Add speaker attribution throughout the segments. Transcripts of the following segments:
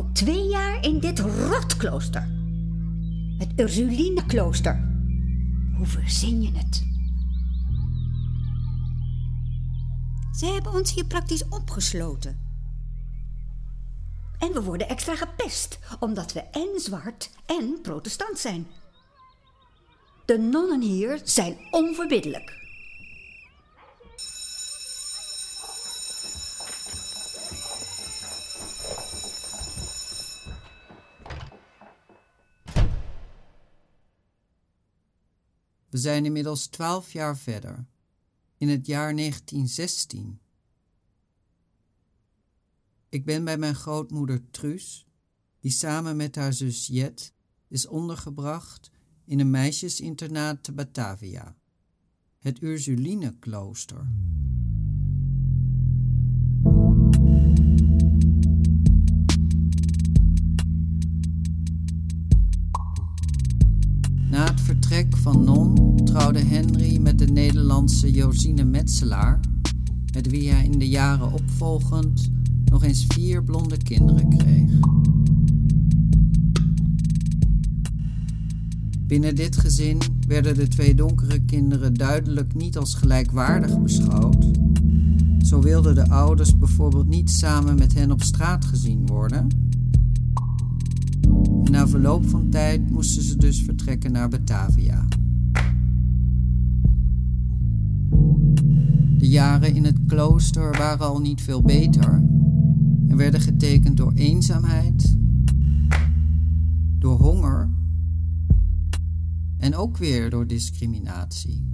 Speaker 1: Al twee jaar in dit rotklooster. Het Ursuline-klooster. Hoe verzin je het? Ze hebben ons hier praktisch opgesloten. En we worden extra gepest, omdat we en zwart en protestant zijn. De nonnen hier zijn onverbiddelijk.
Speaker 2: Zijn inmiddels twaalf jaar verder, in het jaar 1916. Ik ben bij mijn grootmoeder Truus, die samen met haar zus Jet is ondergebracht in een meisjesinternaat te Batavia, het Ursuline-klooster. Vertrek van Non trouwde Henry met de Nederlandse Josine Metselaar, met wie hij in de jaren opvolgend nog eens vier blonde kinderen kreeg. Binnen dit gezin werden de twee donkere kinderen duidelijk niet als gelijkwaardig beschouwd. Zo wilden de ouders bijvoorbeeld niet samen met hen op straat gezien worden. Na verloop van tijd moesten ze dus vertrekken naar Batavia. De jaren in het klooster waren al niet veel beter en werden getekend door eenzaamheid, door honger en ook weer door discriminatie.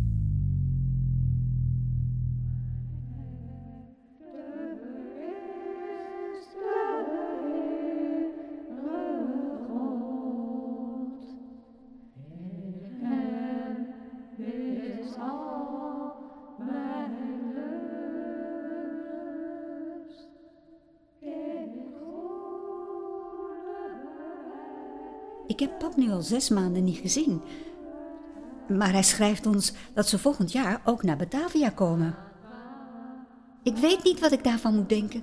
Speaker 1: Nu al zes maanden niet gezien. Maar hij schrijft ons dat ze volgend jaar ook naar Batavia komen. Ik weet niet wat ik daarvan moet denken.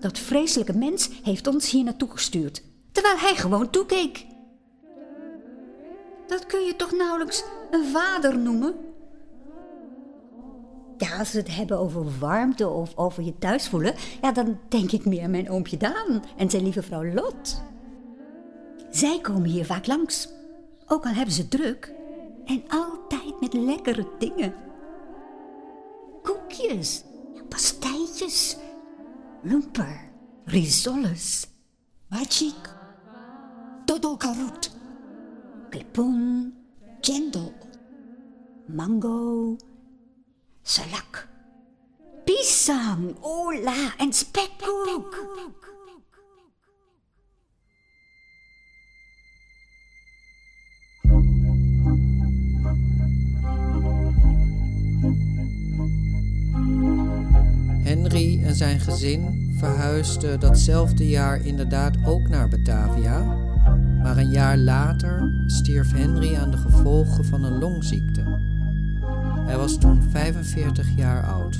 Speaker 1: Dat vreselijke mens heeft ons hier naartoe gestuurd, terwijl hij gewoon toekeek. Dat kun je toch nauwelijks een vader noemen? Ja, als we het hebben over warmte of over je thuis voelen, ja, dan denk ik meer aan mijn oompje Daan en zijn lieve vrouw Lot. Zij komen hier vaak langs, ook al hebben ze druk. En altijd met lekkere dingen. Koekjes, pastijtjes, lumper, risoles, wajik, dodokarot, klepon, cendol, mango, salak, pisang, ola en spekkoek.
Speaker 2: Henry en zijn gezin verhuisden datzelfde jaar inderdaad ook naar Batavia, maar een jaar later stierf Henry aan de gevolgen van een longziekte. Hij was toen 45 jaar oud.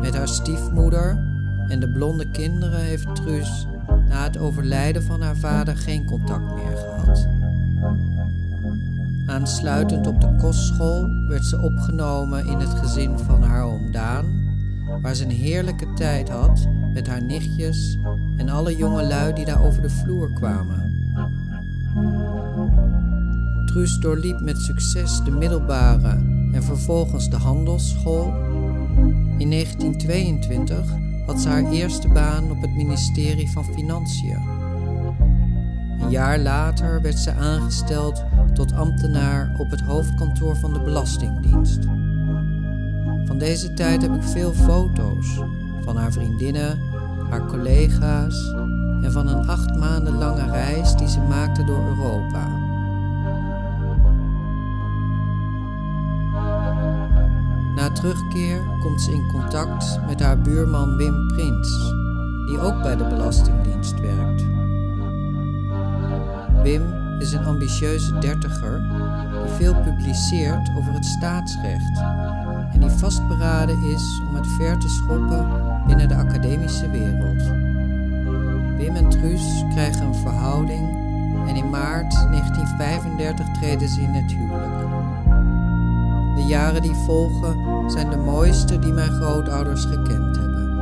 Speaker 2: Met haar stiefmoeder en de blonde kinderen heeft Truus na het overlijden van haar vader geen contact meer gehad. Aansluitend op de kostschool werd ze opgenomen in het gezin van haar oom Daan, waar ze een heerlijke tijd had met haar nichtjes en alle jonge lui die daar over de vloer kwamen. Truus doorliep met succes de middelbare en vervolgens de handelsschool. In 1922 had ze haar eerste baan op het ministerie van Financiën. Een jaar later werd ze aangesteld tot ambtenaar op het hoofdkantoor van de Belastingdienst. Van deze tijd heb ik veel foto's van haar vriendinnen, haar collega's en van een acht maanden lange reis die ze maakte door Europa. Na terugkeer komt ze in contact met haar buurman Wim Prins, die ook bij de Belastingdienst werkt. Wim is een ambitieuze dertiger die veel publiceert over het staatsrecht en die vastberaden is om het ver te schoppen binnen de academische wereld. Wim en Truus krijgen een verhouding en in maart 1935 treden ze in het huwelijk. De jaren die volgen zijn de mooiste die mijn grootouders gekend hebben.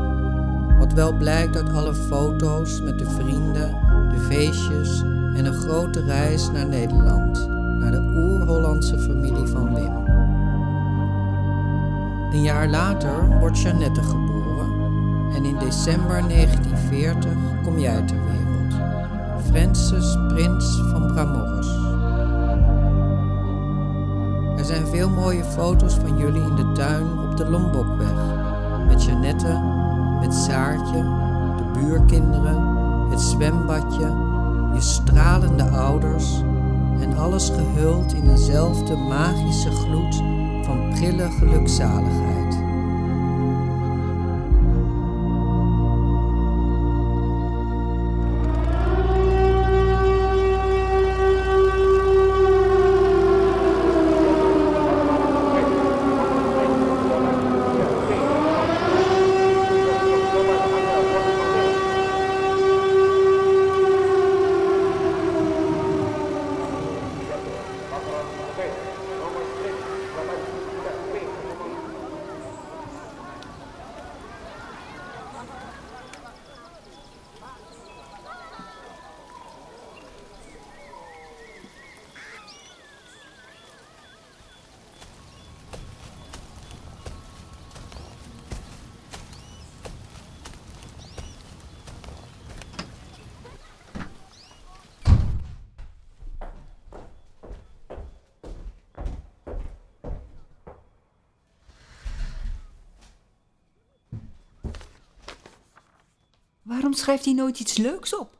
Speaker 2: Wat wel blijkt uit alle foto's met de vrienden, de feestjes en een grote reis naar Nederland, naar de oer-Hollandse familie van Wim. Een jaar later wordt Jeannette geboren en in december 1940 kom jij ter wereld. Francis Prins van Bramorres. Er zijn veel mooie foto's van jullie in de tuin op de Lombokweg. Met Jeannette, met Saartje, de buurkinderen, het zwembadje, je stralende ouders en alles gehuld in eenzelfde magische gloed van prille gelukzaligheid.
Speaker 1: Waarom schrijft hij nooit iets leuks op?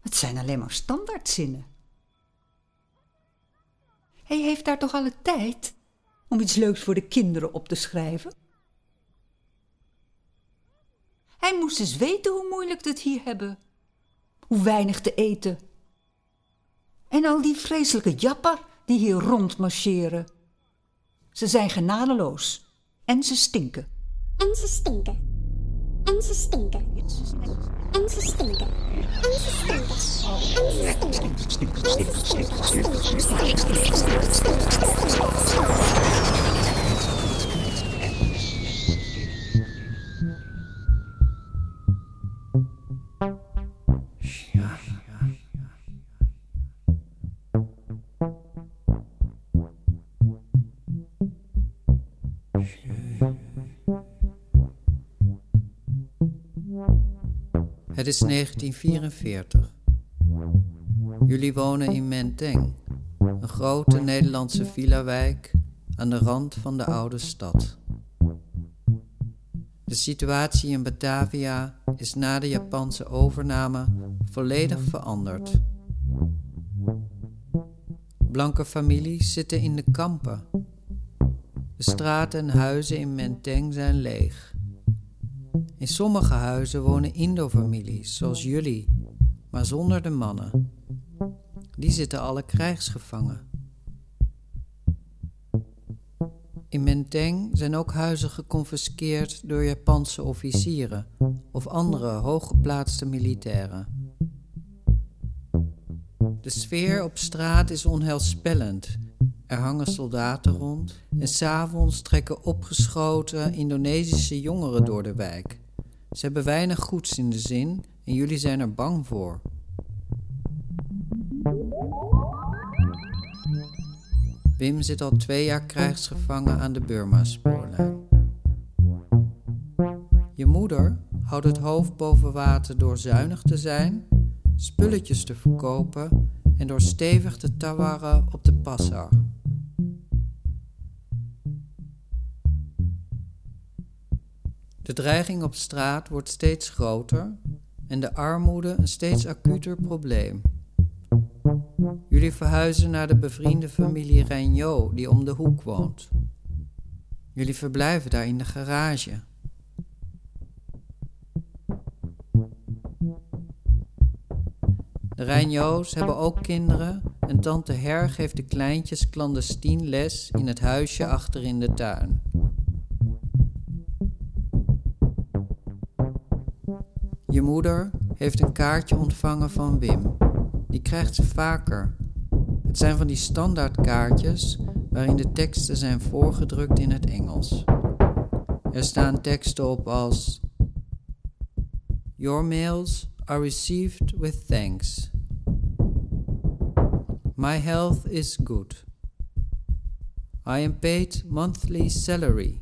Speaker 1: Het zijn alleen maar standaardzinnen. Hij heeft daar toch alle tijd om iets leuks voor de kinderen op te schrijven? Hij moest eens weten hoe moeilijk het hier hebben. Hoe weinig te eten. En al die vreselijke japper die hier rondmarcheren. Ze zijn genadeloos. En ze stinken.
Speaker 3: En ze stinken. En ze stinken. En ze stinken. En ze stinken. En ze
Speaker 2: Het is 1944. Jullie wonen in Menteng, een grote Nederlandse villa-wijk aan de rand van de oude stad. De situatie in Batavia is na de Japanse overname volledig veranderd. Blanke families zitten in de kampen. De straten en huizen in Menteng zijn leeg. In sommige huizen wonen Indo-families, zoals jullie, maar zonder de mannen. Die zitten alle krijgsgevangen. In Menteng zijn ook huizen geconfiskeerd door Japanse officieren of andere hooggeplaatste militairen. De sfeer op straat is onheilspellend. Er hangen soldaten rond en s'avonds trekken opgeschoten Indonesische jongeren door de wijk. Ze hebben weinig goeds in de zin en jullie zijn er bang voor. Wim zit al twee jaar krijgsgevangen aan de Burma-spoorlijn. Je moeder houdt het hoofd boven water door zuinig te zijn, spulletjes te verkopen en door stevig te tawarren op de passar. De dreiging op straat wordt steeds groter en de armoede een steeds acuter probleem. Jullie verhuizen naar de bevriende familie Regnault die om de hoek woont. Jullie verblijven daar in de garage. De Rijnjoos hebben ook kinderen en tante Her geeft de kleintjes clandestien les in het huisje achter in de tuin. Je moeder heeft een kaartje ontvangen van Wim. Die krijgt ze vaker. Het zijn van die standaardkaartjes waarin de teksten zijn voorgedrukt in het Engels. Er staan teksten op als Your mails are received with thanks. My health is good. I am paid monthly salary.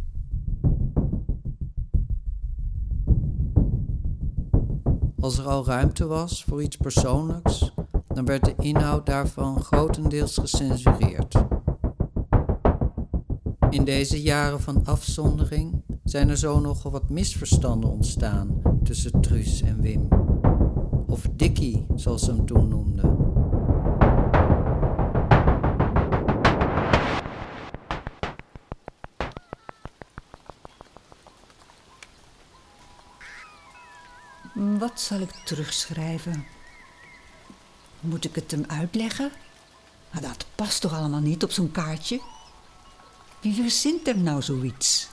Speaker 2: Als er al ruimte was voor iets persoonlijks, dan werd de inhoud daarvan grotendeels gecensureerd. In deze jaren van afzondering zijn er zo nogal wat misverstanden ontstaan tussen Truus en Wim. Of Dickie, zoals ze hem toen noemden.
Speaker 1: Wat zal ik terugschrijven? Moet ik het hem uitleggen? Maar dat past toch allemaal niet op zo'n kaartje? Wie verzint er nou zoiets?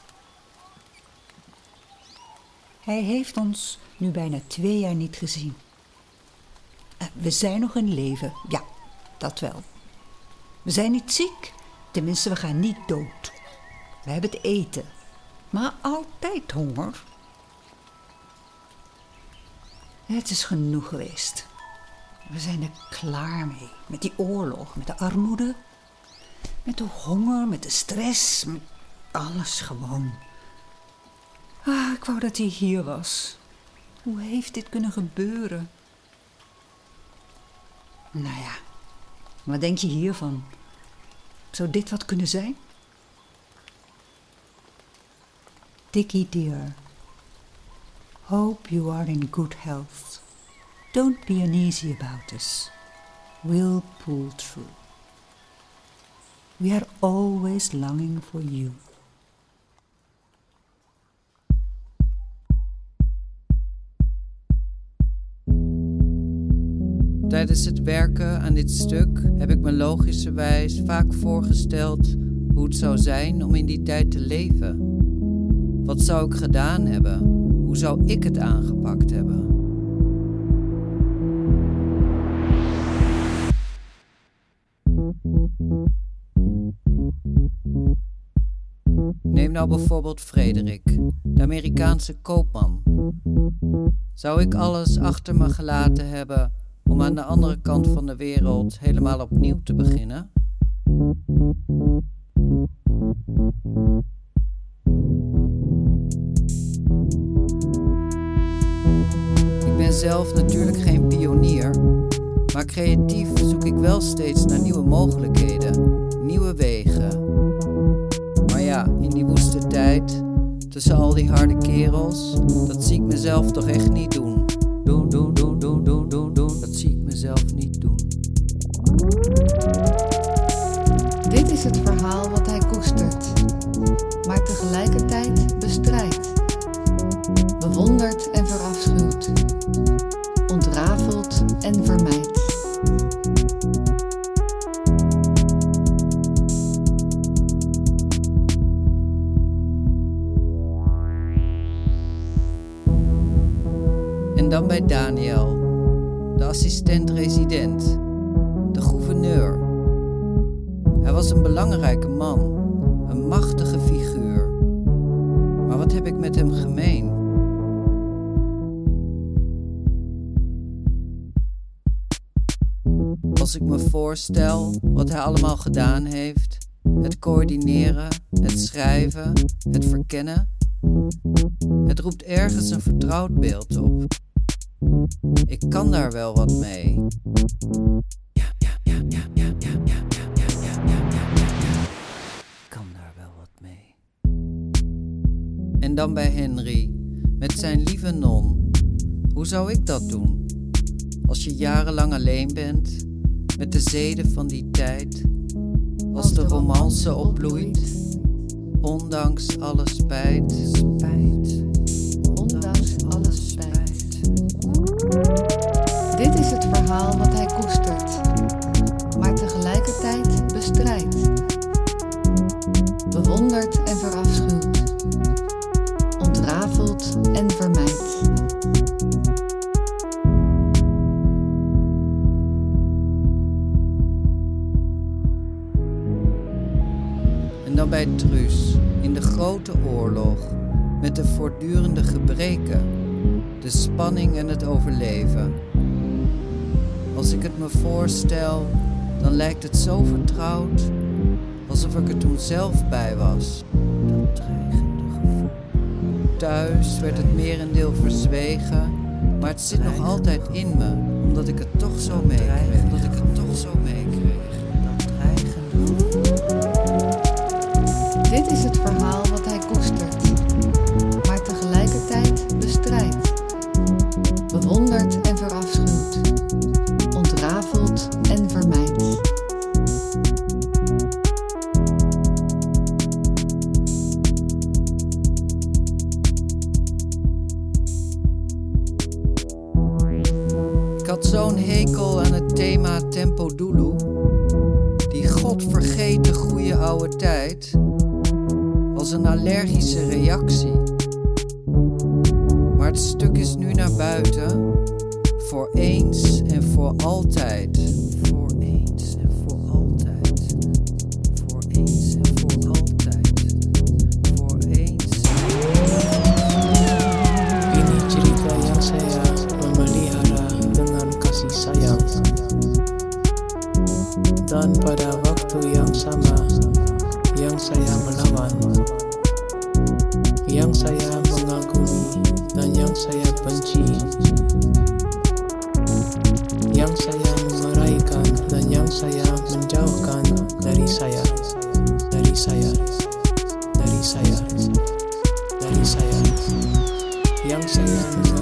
Speaker 1: Hij heeft ons nu bijna twee jaar niet gezien. Eh, We zijn nog in leven, ja, dat wel. We zijn niet ziek, tenminste, we gaan niet dood. We hebben het eten, maar altijd honger. Het is genoeg geweest. We zijn er klaar mee. Met die oorlog, met de armoede, met de honger, met de stress, met alles gewoon. Ah, ik wou dat hij hier was. Hoe heeft dit kunnen gebeuren? Nou ja, wat denk je hiervan? Zou dit wat kunnen zijn? Dickie dear, hope you are in good health. Don't be uneasy about us. We'll pull through. We are always longing for you.
Speaker 2: Tijdens het werken aan dit stuk heb ik me logischerwijs vaak voorgesteld hoe het zou zijn om in die tijd te leven. Wat zou ik gedaan hebben? Hoe zou ik het aangepakt hebben? Neem nou bijvoorbeeld Frederik, de Amerikaanse koopman. Zou ik alles achter me gelaten hebben om aan de andere kant van de wereld helemaal opnieuw te beginnen? Zelf natuurlijk geen pionier, maar creatief zoek ik wel steeds naar nieuwe mogelijkheden, nieuwe wegen. Maar ja, in die woeste tijd, tussen al die harde kerels, dat zie ik mezelf toch echt niet doen. Doen, doen, doen, doen, doen, doen, doen. Dat zie ik mezelf niet doen.
Speaker 4: Dit is het verhaal wat hij koestert, maar tegelijkertijd bestrijdt. Bewondert
Speaker 2: allemaal gedaan heeft: het coördineren, het schrijven, het verkennen. Het roept ergens een vertrouwd beeld op. Ik kan daar wel wat mee. Ja, ja, ja, ja, ja, ja, ja, kan daar wel wat mee. En dan bij Henry, met zijn lieve non. Hoe zou ik dat doen? Als je jarenlang alleen bent, met de zeden van die tijd, als de romance opbloeit, ondanks alle spijt, spijt,
Speaker 4: Ondanks alle spijt. Dit is het verhaal wat hij koestert, maar tegelijkertijd bestrijdt. Bewondert en verafschuwt. Ontrafelt en vermijdt.
Speaker 2: Bij Truus, in de grote oorlog, met de voortdurende gebreken, de spanning en het overleven. Als ik het me voorstel, dan lijkt het zo vertrouwd, alsof ik er toen zelf bij was. Dat dreigende gevoel. Thuis werd het merendeel verzwegen, maar het zit nog altijd in me, omdat ik het toch zo meekreeg. Omdat ik het toch zo meekreeg.
Speaker 4: Dit is het verhaal
Speaker 2: nu naar buiten. Voor eens en voor altijd. Voor eens en voor altijd. Voor eens en voor altijd. Voor eens.
Speaker 5: Ini cerita yang saya memelihara dengan kasih sayang Dan pada waktu yang sama Yang saya melawan Yang saya saya benci Yang saya menguraikan Dan yang saya menjauhkan dari saya Dari saya Dari saya Dari saya yang saya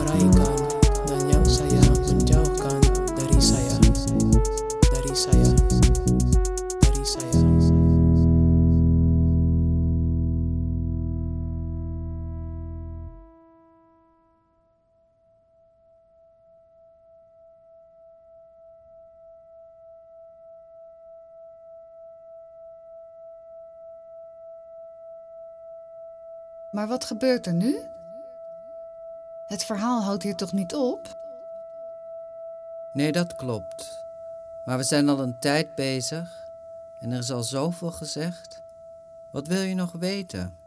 Speaker 4: Maar wat gebeurt er nu? Het verhaal houdt hier toch niet op?
Speaker 2: Nee, dat klopt. Maar we zijn al een tijd bezig en er is al zoveel gezegd. Wat wil je nog weten?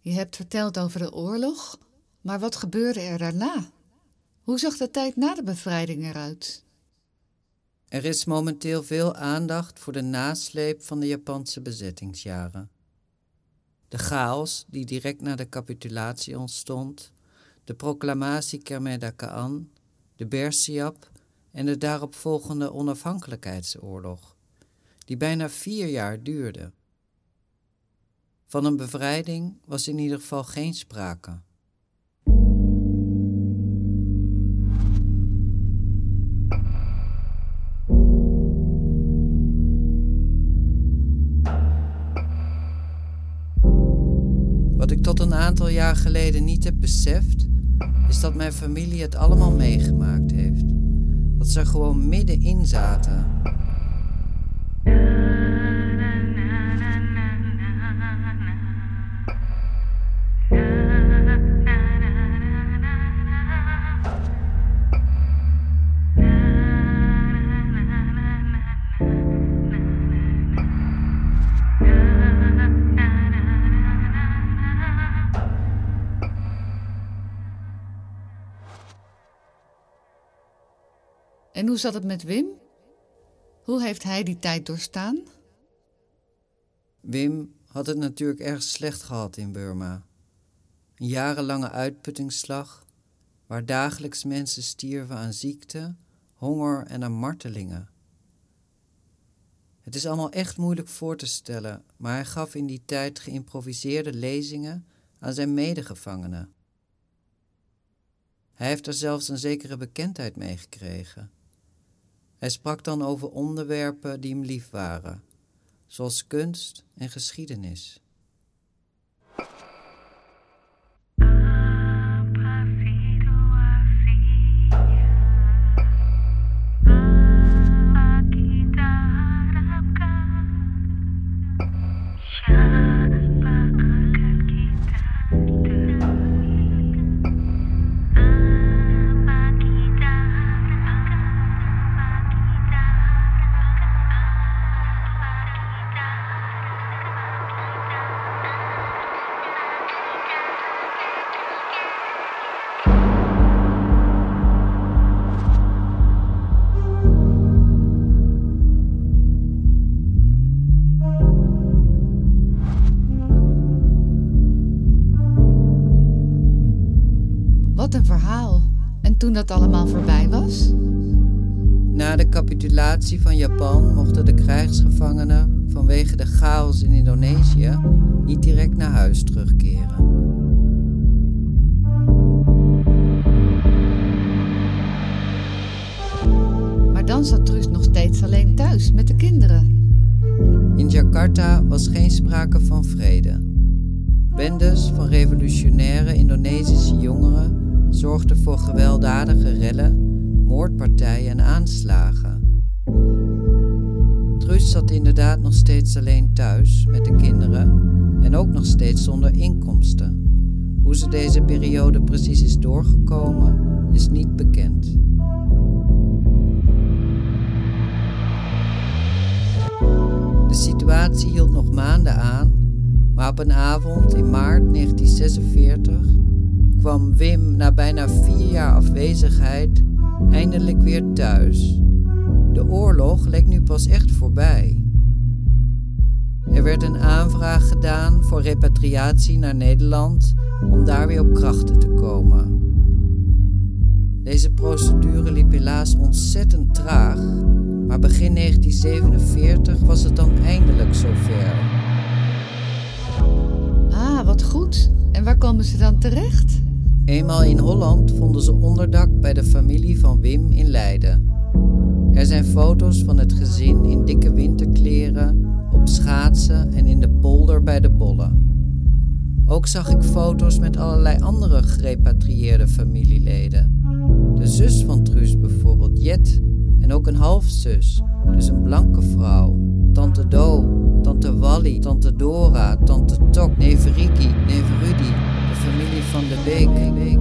Speaker 4: Je hebt verteld over de oorlog, maar wat gebeurde er daarna? Hoe zag de tijd na de bevrijding eruit?
Speaker 2: Er is momenteel veel aandacht voor de nasleep van de Japanse bezettingsjaren. De chaos die direct na de capitulatie ontstond, de proclamatie Kermeda Kaan, de Bersiap en de daaropvolgende onafhankelijkheidsoorlog, die bijna vier jaar duurde. Van een bevrijding was in ieder geval geen sprake. Tot een aantal jaar geleden niet heb beseft, is dat mijn familie het allemaal meegemaakt heeft. Dat ze er gewoon middenin zaten.
Speaker 4: Hoe zat het met Wim? Hoe heeft hij die tijd doorstaan?
Speaker 2: Wim had het natuurlijk erg slecht gehad in Burma. Een jarenlange uitputtingsslag, waar dagelijks mensen stierven aan ziekte, honger en aan martelingen. Het is allemaal echt moeilijk voor te stellen, maar hij gaf in die tijd geïmproviseerde lezingen aan zijn medegevangenen. Hij heeft er zelfs een zekere bekendheid mee gekregen. Hij sprak dan over onderwerpen die hem lief waren, zoals kunst en geschiedenis.
Speaker 4: Verhaal. En toen dat allemaal voorbij was?
Speaker 2: Na de capitulatie van Japan mochten de krijgsgevangenen vanwege de chaos in Indonesië niet direct naar huis terugkeren.
Speaker 4: Maar dan zat Truus nog steeds alleen thuis met de kinderen.
Speaker 2: In Jakarta was geen sprake van vrede. Bendes van revolutionaire Indonesische jongeren zorgden voor gewelddadige rellen, moordpartijen en aanslagen. Truus zat inderdaad nog steeds alleen thuis met de kinderen en ook nog steeds zonder inkomsten. Hoe ze deze periode precies is doorgekomen, is niet bekend. De situatie hield nog maanden aan, maar op een avond in maart 1946 kwam Wim na bijna vier jaar afwezigheid eindelijk weer thuis. De oorlog leek nu pas echt voorbij. Er werd een aanvraag gedaan voor repatriatie naar Nederland om daar weer op krachten te komen. Deze procedure liep helaas ontzettend traag, maar begin 1947 was het dan eindelijk zover.
Speaker 4: Ah, wat goed. En waar komen ze dan terecht?
Speaker 2: Eenmaal in Holland vonden ze onderdak bij de familie van Wim in Leiden. Er zijn foto's van het gezin in dikke winterkleren, op schaatsen en in de polder bij de bollen. Ook zag ik foto's met allerlei andere gerepatrieerde familieleden. De zus van Truus bijvoorbeeld, Jet, en ook een halfzus, dus een blanke vrouw. Tante Do, tante Wally, tante Dora, tante Tok, neef Riki, neef Rudy, van de Beek.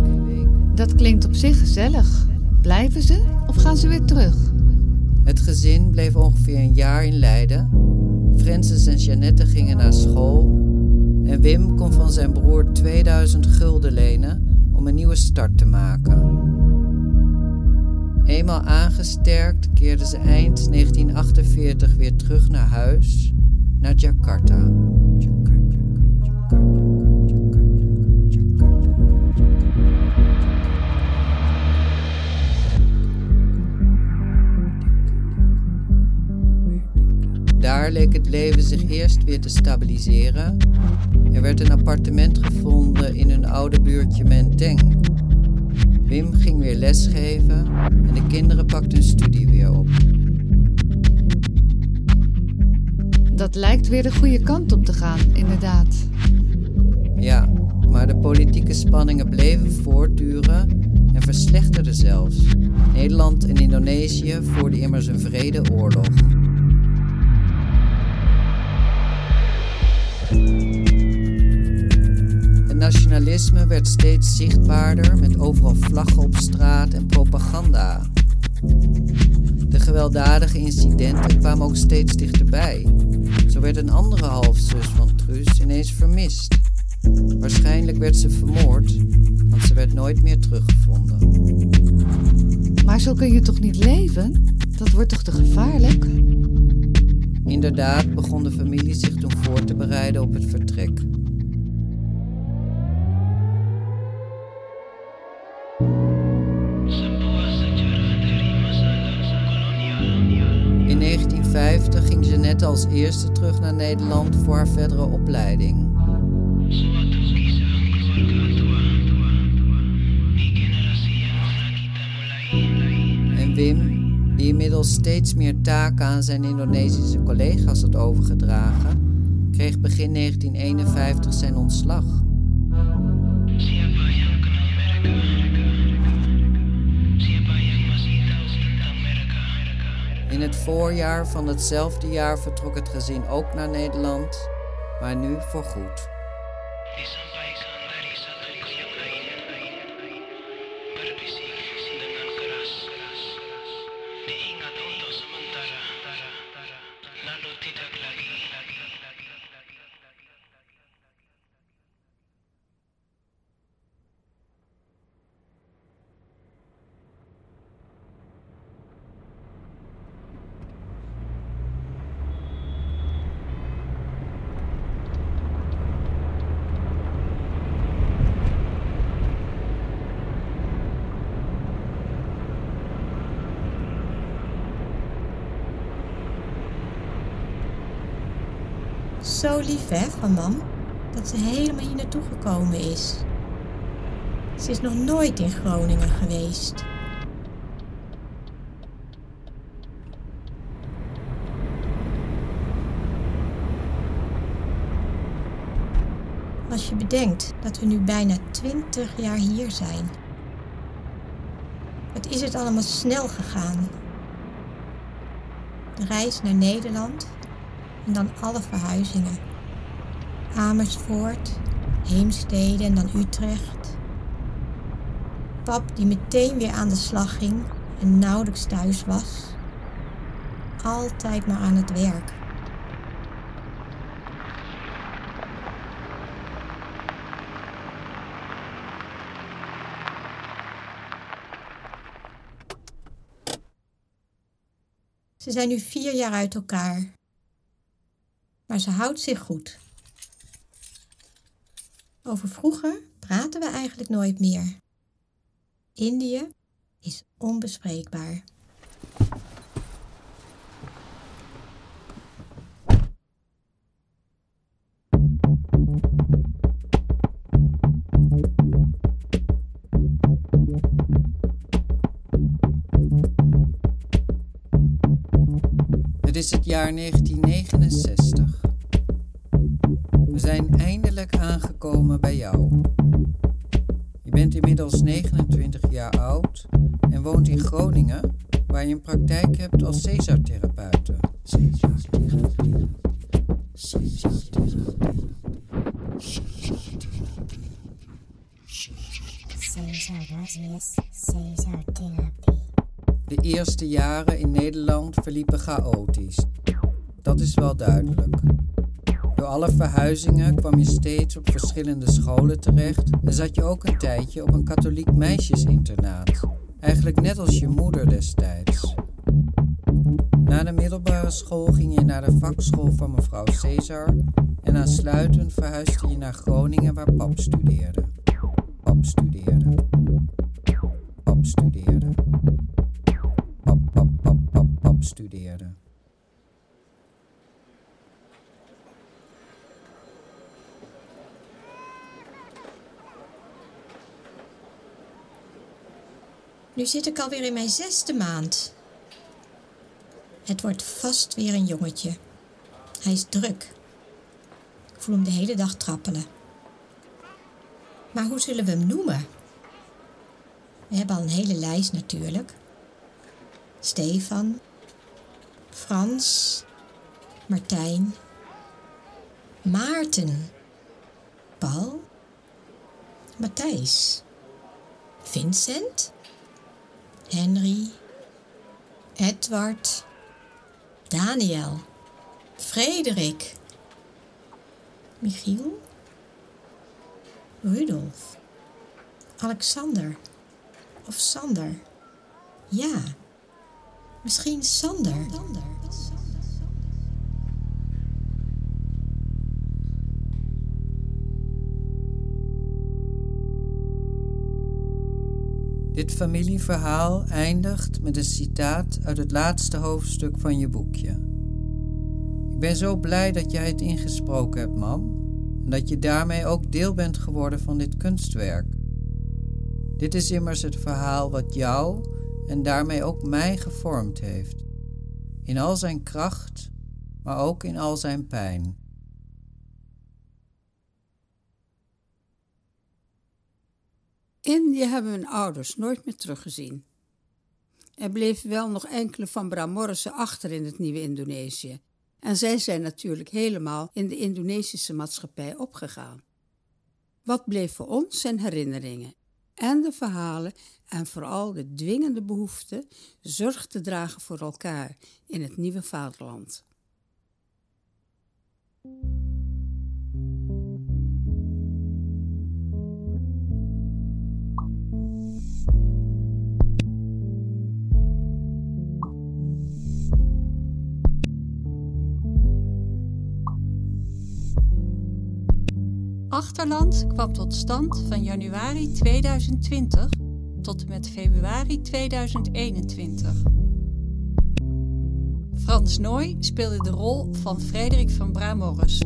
Speaker 4: Dat klinkt op zich gezellig. Blijven ze of gaan ze weer terug?
Speaker 2: Het gezin bleef ongeveer een jaar in Leiden. Francis en Jeannette gingen naar school. En Wim kon van zijn broer 2000 gulden lenen om een nieuwe start te maken. Eenmaal aangesterkt keerden ze eind 1948 weer terug naar huis, naar Jakarta, Jakarta, Daar leek het leven zich eerst weer te stabiliseren. Er werd een appartement gevonden in hun oude buurtje Menteng. Wim ging weer lesgeven en de kinderen pakten hun studie weer op.
Speaker 4: Dat lijkt weer de goede kant op te gaan, inderdaad.
Speaker 2: Ja, maar de politieke spanningen bleven voortduren en verslechterden zelfs. Nederland en Indonesië voerden immers een vredeoorlog. Nationalisme werd steeds zichtbaarder met overal vlaggen op straat en propaganda. De gewelddadige incidenten kwamen ook steeds dichterbij. Zo werd een andere halfzus van Truus ineens vermist. Waarschijnlijk werd ze vermoord, want ze werd nooit meer teruggevonden.
Speaker 4: Maar zo kun je toch niet leven? Dat wordt toch te gevaarlijk?
Speaker 2: Inderdaad begon de familie zich toen voor te bereiden op het vertrek. 1950 ging Jeannette als eerste terug naar Nederland voor haar verdere opleiding. En Wim, die inmiddels steeds meer taken aan zijn Indonesische collega's had overgedragen, kreeg begin 1951 zijn ontslag. Het voorjaar van hetzelfde jaar vertrok het gezin ook naar Nederland, maar nu voorgoed.
Speaker 6: disampaikan
Speaker 7: lief van mam, dat ze helemaal hier naartoe gekomen is. Ze is nog nooit in Groningen geweest. Als je bedenkt dat we nu bijna 20 jaar hier zijn. Wat is het allemaal snel gegaan? De reis naar Nederland en dan alle verhuizingen. Amersfoort, Heemstede en dan Utrecht. Pap die meteen weer aan de slag ging en nauwelijks thuis was. Altijd maar aan het werk. Ze zijn nu vier jaar uit elkaar. Maar ze houdt zich goed. Over vroeger praten we eigenlijk nooit meer. Indië is onbespreekbaar.
Speaker 2: Het is het jaar 1969. Bij jou. Je bent inmiddels 29 jaar oud en woont in Groningen, waar je een praktijk hebt als Cesar-therapeute. De eerste jaren in Nederland verliepen chaotisch. Dat is wel duidelijk. Verhuizingen kwam je steeds op verschillende scholen terecht en zat je ook een tijdje op een katholiek meisjesinternaat. Eigenlijk net als je moeder destijds. Na de middelbare school ging je naar de vakschool van mevrouw Cesar en aansluitend verhuisde je naar Groningen waar pap studeerde. Pap studeerde.
Speaker 7: Nu zit ik alweer in mijn zesde maand. Het wordt vast weer een jongetje. Hij is druk. Ik voel hem de hele dag trappelen. Maar hoe zullen we hem noemen? We hebben al een hele lijst natuurlijk. Stefan, Frans, Martijn, Maarten, Paul, Matthijs, Vincent, Henry, Edward, Daniel, Frederik, Michiel, Rudolf, Alexander of Sander. Ja, misschien Sander.
Speaker 2: Dit familieverhaal eindigt met een citaat uit het laatste hoofdstuk van je boekje. Ik ben zo blij dat jij het ingesproken hebt, mam, en dat je daarmee ook deel bent geworden van dit kunstwerk. Dit is immers het verhaal wat jou en daarmee ook mij gevormd heeft. In al zijn kracht, maar ook in al zijn pijn.
Speaker 8: Indië hebben mijn ouders nooit meer teruggezien. Er bleven wel nog enkele van Bramorrissen achter in het nieuwe Indonesië. En zij zijn natuurlijk helemaal in de Indonesische maatschappij opgegaan. Wat bleef voor ons zijn herinneringen en de verhalen en vooral de dwingende behoefte zorg te dragen voor elkaar in het nieuwe vaderland.
Speaker 9: Achterland kwam tot stand van januari 2020 tot en met februari 2021. Frans Nooy speelde de rol van Frederik van Bramorres.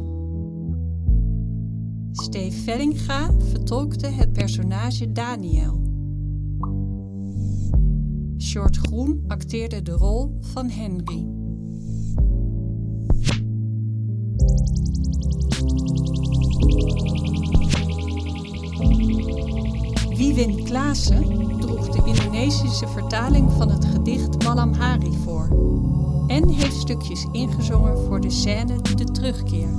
Speaker 9: Steve Vellinga vertolkte het personage Daniel. Short Groen acteerde de rol van Henry. Wiewin Klaassen droeg de Indonesische vertaling van het gedicht Malam Hari voor en heeft stukjes ingezongen voor de scène De Terugkeer.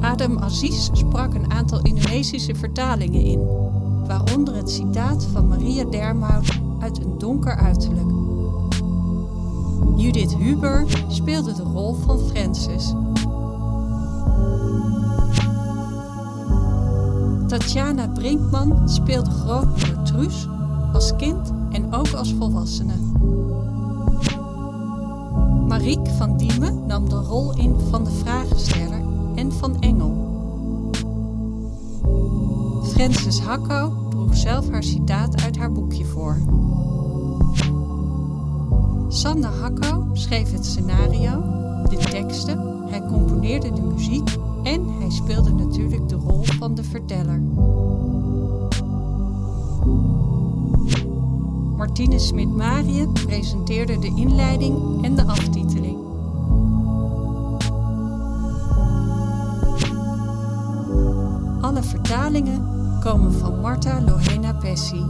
Speaker 9: Adam Aziz sprak een aantal Indonesische vertalingen in, waaronder het citaat van Maria Dermout uit Een donker uiterlijk. Judith Huber speelde de rol van Frances. Tatjana Brinkman speelde grootmoeder Truus als kind en ook als volwassene. Mariek van Diemen nam de rol in van de vragensteller en van Engel. Frances Hakko droeg zelf haar citaat uit haar boekje voor. Sander Hakko schreef het scenario, de teksten, hij componeerde de muziek en hij speelde natuurlijk de rol van de verteller. Martine Smit-Marië presenteerde de inleiding en de aftiteling. Alle vertalingen komen van Marta Lohena Pessi.